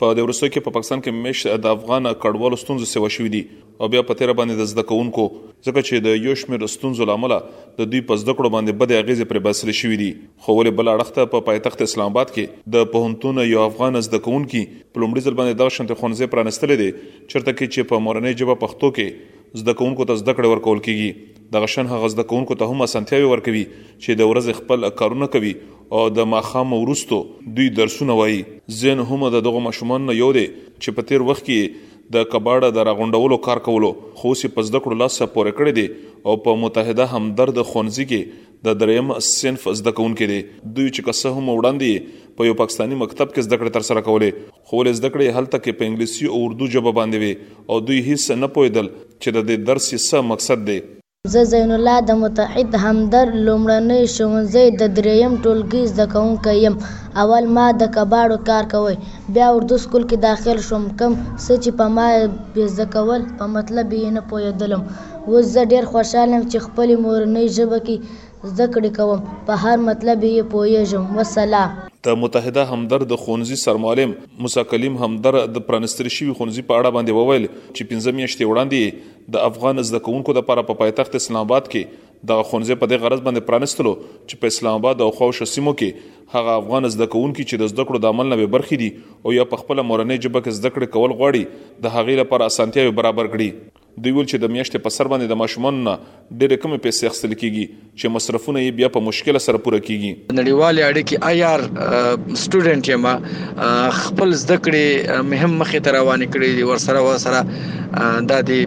په دې وروستیو کې په پاکستان کې مش د افغان کډوالو ستونزو سیوا شوې دي او بیا په تیر باندې د زده کوونکو ځکه چې د یو شمیر ستونزو لامل د دوی په زده کړو باندې بد اغیزې پر باسل شوې دي خو ولې بل اړخ ته په پایتخت اسلام آباد کې د پوهنتون یو افغان زده کوونکي په لومړي ځل باندې دغه شنت خونځې پرانستلې دي چرته کې چې په مورنۍ ژبه پښتو کې زده کوونکو ته زده کړې ورکول کیږي دغه شان هغه زده کوونکو ته هم اسانتیاوې ورکوي چې د ورځې خپل کارونه کوي او د ماښام وروسته دوی درسونه وايي. زین هم د دغو ماشومانو نه یو دی چې په تېر وخت کې یې د کباړ د راغونډولو کار کولو خو اوس یې په زده کړو لاس پورې کړی دی او په متحده همدرد ښوونځي کې د دریم صنف زده کوونکي دي دوی چې که څه هم وړاندې په یو پاکستاني مکتب کې زده کړې تر سره کولې خو ولې زده کړې هلته کې په انګلیسي او اردو ژبه باندې وي او دوی هیڅ نه پوهېدل چې د دې درس یې څه مقصد دی. زه زین الله د متحد همدرد لومړنۍ ښوونځۍ د درېیم ټولګي زده کوونکی یم. اول ما د کباړو کار کوی بیا اردو سکول کې داخل شوم کوم څه چې په ما یې زده کول په مطلب یې نه پوهېدلم اوس زه ډېر خوشحاله یم چې خپلې مورنۍ ژبه کې زده کړې کوم، په هر مطلب یې پوهېږم. وسلام. د متحده همدرد د ښونځي سرمعلم موسی کلیم همدر د پرانستل شوي ښونځي په اړه باندې وویل چې پنځه میاشتې وړاندې یې د افغان زده کوونکو لپاره په پایتخت اسلام اباد کې دغه ښونځی په دې غرض باندې پرانستلو چې په اسلام اباد او خواوشا سیمو کې هغه افغان زده کوونکي چې د زده کړو دعمل نه بې برخې دي او یا په خپله مورنۍ ژبه کې زده کړې کول غواړي د هغې لپاره اسانتیاوې برابر کړي. دوی ویل چې د میاشتې په سر باندې د ماشومانو نه ډېرې کمې پیسې اخیستل کېږي چې مصرفونه یې بیا په مشکل سره پوره کېږي. نړیوالې اړیکې آی آر سټوډنټ یم خپل زده کړې مې هم مخې ته روانې کړې دي ورسره ورسره دا دې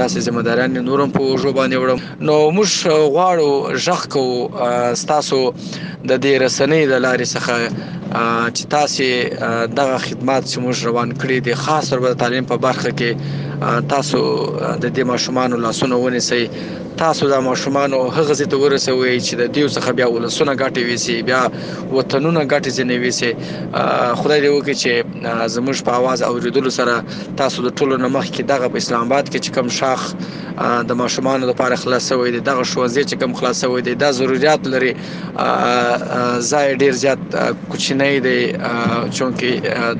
داسې ذمه داریان نورم په اوږو باندې وړم نو موږ غواړو ژغ کوو ستاسو د دې رسنۍ د لارې څخه چې تاسو دغه خدمات چې موږ روان کړی دي خاص تر د تعلیم په برخه کې تاسو د دې ماشومان لاسونه ونیسئ تاسو د ماشومان هغه زیته ورسوي چې د دیو څخه بیا ولسونه ګټي ویسي بیا وطنونه ګټي ځنی ویسي خدای دې وکړي چې زموږ په आवाज اوریدلو سره تاسو د ټولو نمخ کې دغه په اسلام آباد کې چې کم شاخ د ماشومانو لپاره خلاص شوی دی دغه ښوونځی چې کوم خلاص شوی دی دا ضرورت لري ځای ډیر زیات کوچنی دی چونکی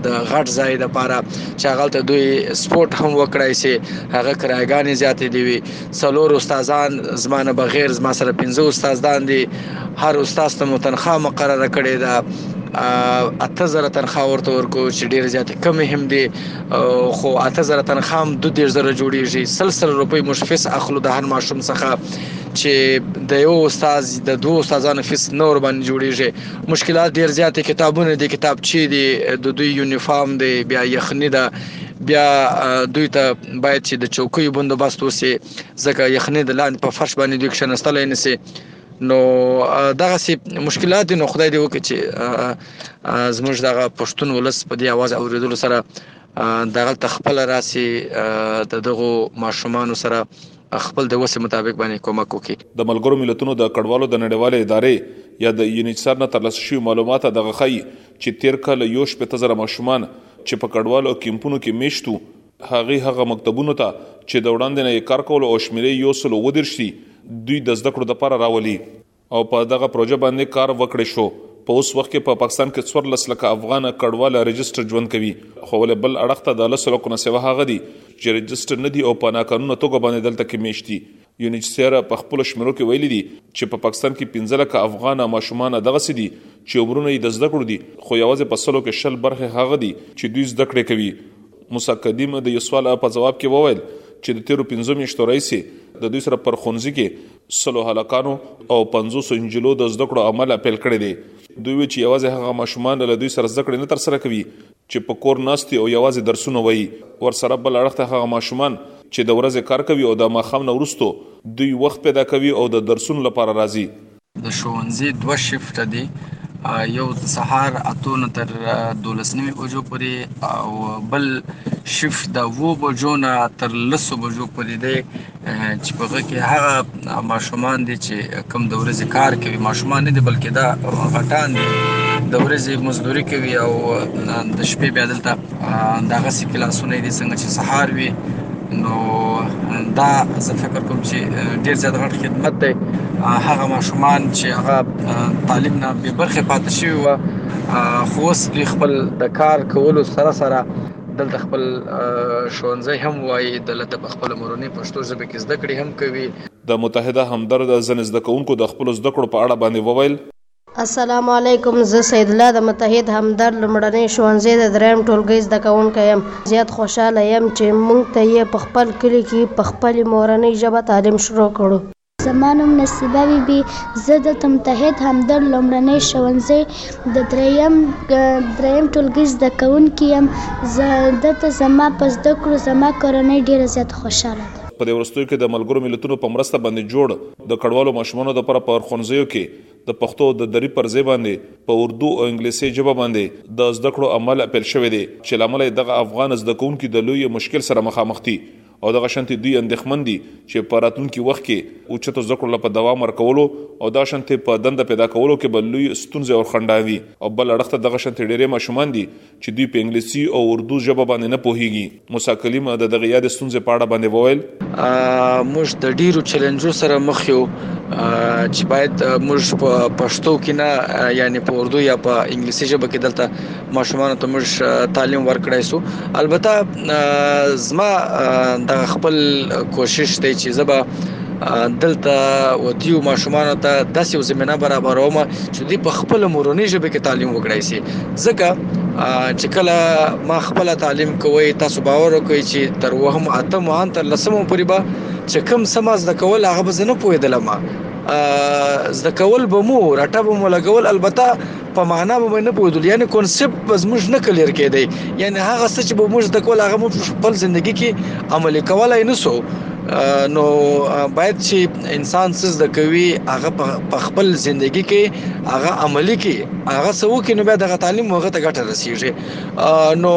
د غټ ځای د لپاره چې هغه ته دوی سپورت هم وکړای شي هغه کرایګانې زیاتې دی وي څلور استادان زمانه بغیر زما سره 15 استادان دي هر استاد ته متنخه مقرره کړې ده اته زره تنخواه ورته ورکو چې ډیر زیات کم هم دي خو اته زره تنخواه هم دو دېرش زره جوړېږي سل سل روپۍ موږ فیس اخلو د هر ماشوم څخه چې د یو استاد د دوه استادانو فیس نه ور باندې جوړېږي مشکلات ډېر زیات دي کتابونه دي کتابچې دي د دوی یونیفارم دی بیا یخني ده بیا دوی ته باید چې د چوکیو بندوبست وسي ځکه یخني د لاندې په فرش باندې دوی کښېنستلی نه سي نو دغه سي مشکلات دي نو خدای دې وکړي چې زموږ دغه پښتون ولس په دې आवाज اوریدلو سره دغه تخپل راسي د دغه ماشومان سره خپل د وسه مطابق باندې کومک وکړي د ملګرو ملتونو د کډوالو د نړیوالې ادارې یا د یونیچسر نه ترلاسه شوي معلومات دغه ښيي چې تیر کال یو شپېته زره ماشومان چې په کډوالو کیمپونو کې میشتو هغوی هغه مکتبونو ته چې د وړاندې نه یې کار کولو او شمیرې یو سل اووه دېرش دي دوی د زده کړو لپاره راولي او په دغه پروژه باندې کار وکړی شو. په اوس وخت کې په پاکستان کې څوارلس لکه افغان کډوال رجسټر ژوند کوي خو له بل اړخ ته د لسو لکو نه سوا هغه دي چې رجسټر نه دي او په ناقانونه توګه باندې دلته کې میشت دي یونیچسیره په خپل شمیرو کې ویلي دي چې په پاکستان کې 15 لک افغان ماشومان دغه سي دي چې عمرونه یې د زده کړو دي خو یوازې په سلو کې شل برخه هغه دي چې دوی زده کړې کوي موسی قدیم د یو سوال په جواب کې وویل چې د تیرو 15 میاشتو راځي د دوی سره پر خونځي کې سلو هلکانو او 500 انجلو د زده کړو عمل پیل کړی دی دوی چې یوازې هغه ماشومان له دوی سره زده کړې نه تر سره کوي چې په کور ناست دي او یوازې درسونه وایي، ورسره بل اړخ ته هغه ماشومان چې د ورځې کار کوي او د ماښام نه وروسته دوی وخت پیدا کوي او د درسونو لپاره راځي. د ښوونځي دوه شفټه دي، یو د سهار اتو نه تر دولس نیمې بجو پورې او بل شفټ د اوو بجو نه تر لسو بجو پورې دی. چې په هغه کې هغه ماشومان دي چې کم د ورځې کار کوي ماشومان نه دي بلکې دا غټان دي د ورځې مزدوري کوي او د شپې بیا دلته دغه سي کلاسونه دي څنګه چې سهار وي نو دا زه فکر کوم چې ډیر زیات غټ خدمت دی هغه ماشومان چې هغه تعلیم نه به برخه پاتې شي و خو اوس خپل د کار کولو سره سره دلته خپل ښوونځی هم وایي، دلته په خپله مورنۍ پښتو ژبه کې زده کړې هم کوي. د متحده همدرد ځینې زده کوونکو د خپلو زده کړو په اړه باندې وویل. السلام علیکم، زه سیدالله د متحد همدرد لومړنۍ ښوونځی د دریم ټولګۍ زده کوونکی یم. زیات خوشحاله یم چې موږ ته یې په خپل کلي کې په خپلې مورنۍ ژبه تعلیم شروع کړو. زما نوم نصیبه بي بي زه د تمتهد همدرد لومړنۍ ښوونځۍ د دریم دریم ټولګي زده کوونکې یم. زه دلته زما په زده کړو زما کورنۍ ډېره زیاته خوشحاله ده. په دې وروستیو کې د ملګرو ملتونو په مرسته باندې جوړ د کډوالو ماشومانو لپاره په ښونځیو کې د پښتو او د دري پرځای باندې په اردو او انګلیسې ژبه باندې د زده کړو عمل پیل شوی دی چې له امله یې دغه افغان زده کوونکي د لوی مشکل سره مخامخ دي او دغه شانتې دوی اندېښمن دي چې په راتلونکي وخت کې اوچتو زده کړو له په دوام ورکولو او دغه شانتې په دنده پېدا کولو کې به لوی ستونزې اور خنډان وي او بل اړخ ته دغه شانتې ډېری ماشومان دي چې دوی په انګلیسي او اردو ژبه باندې نه پوهېږي موسی کلیم د دغې یادې ستونزې په اړه باندې وویل موږ د ډیرو چیلنجو سره مخ یو چې باید موږ په پښتو کې نه یعنی په اردو یا په انګلیسي ژبه کې دلته ماشومان ته موږ تعلیم ورکړای سو البته زما د خپل کوشش دی چې زبا دلته و دیو ماشومان ته داسې یو زمينه برابروم چې دی په خپل مورنۍ ژبه کې تعلیم وکړای شي ځکه چې کله ما خپل تعلیم کوی تاسو باور وکړئ چې تر وهم اته مهان تر لسمو پورې به چې کم سماز د کول هغه به زنه پوهېدل ما زده کول به مو راټب مو لګول البته په معنا به نه پوهېدل یعنی کانسپټ به زموږ نه کلیر کېدی یعنی هغه څه چې به موږ زده کول هغه موږ خپل زندگی کې عملي کولای نه سو نو باید چې انسان څه زده کوي هغه په خپل زندگی کې هغه عملی کې هغه څه وکړي نو بیا دغه تعلیم هغه ته ګټه رسیږي نو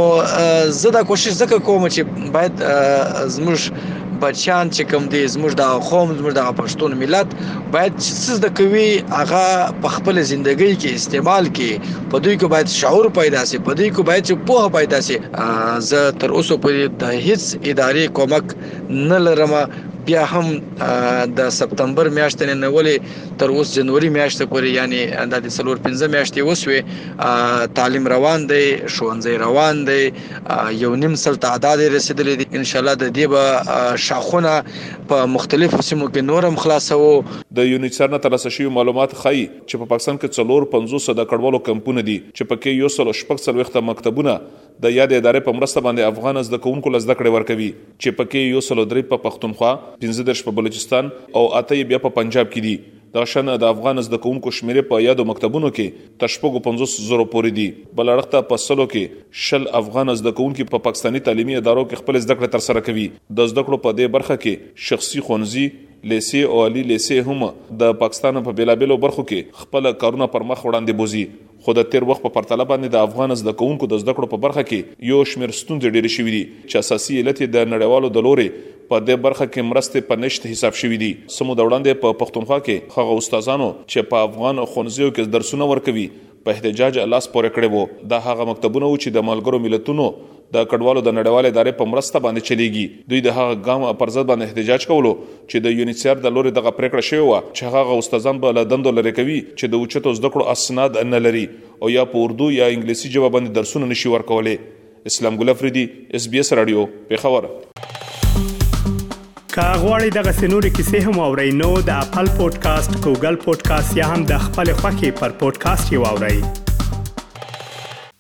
زه دا کوشش زکه کوم چې باید زموږ بچیان چې کوم دي زموږ د قوم زموږ د پښتون ملت باید چې څه زده کوي هغه په خپل ژوندۍ کې استعمال کې په دوی کې باید شعور پیدا شي په دوی کې باید چې پوهه پیدا شي زه تر اوسه پورې د هیڅ ادارې کومک نه لرم بیا هم د سپتمبر میاشتې نه ولې تر اوس جنوري میاشتې پورې یعنی د څلور پنځه میاشتې وسوي تعلیم روان دی ښوونځي روان دی یو نیم سل تعداد رسیدلې دي ان شاء الله د دې به شاخونه په مختلفو سیمو کې نور هم خلاصوو. د یونیچر نه ترلاسه شوي معلومات ښايي چې په پاکستان کې څلور پنځوس د کډوالو کمپونه دي چې په کې یو سل او شپږ څلوېښت مکتبونه د یادې ادارې په مرسته باندې افغان زده کوونکو له زده کړې ورکوي چې په کې یو سل او درې په پښتونخوا، پنځه دېرش په بلوچستان او اته یې بیا په پنجاب کې دي. دا شان د افغان زده کوونکو شمېرې په یادو مکتبونو کې تر شپږو پنځوس زرو پورې دي. بل اړخ ته په سلو کې شل افغان زده کوونکي په پاکستاني تعلیمي ادارو کې خپلې زده کړې ترسره کوي. د زده کړو په دې برخه کې شخصي ښوونځي، لېسې او عالي لېسې هم د پاکستان په بېلابېلو برخو کې خپل کارونه پر مخ وړاندې بوځي. خو د تېر وخت په پرتله باندې د افغان زده کوونکو د زده کړو په برخه کې يو شمېر ستونزې ډېرې شوې دي چې اساسي علت يې د نړيوالو د لورې په دې برخه کې مرستې په نشت حساب شوې دي. څه موده وړاندې په پښتونخوا کې هغه استادانو چې په افغان ښونځيو کې درسونه ورکوي په احتجاج لاس پورې کړی وو. دا هغه مکتبونه وو چې د ملګرو ملتونو د کډوالو د نړیوال ادارې په مرسته باندې چلیږي دوی د هغه ګام پر ضد باندې احتجاج کولو چې د یونیسیر د لوري دغه پریکړه شوې و چې هغه استادان به له دندو لري کوي چې د اوچتو زده کړو اسناد نه لري او یا په اردو یا انګلیسي ژبه باندې درسونه نشي ورکولای اسلام ګل افریدي اس بي اس رادیو پیښور که غواړئ دغه سنوري کیسې هم او رینو د خپل پودکاسټ ګوګل پودکاسټ یا هم د خپل خاكي پر پودکاسټ یو اورئ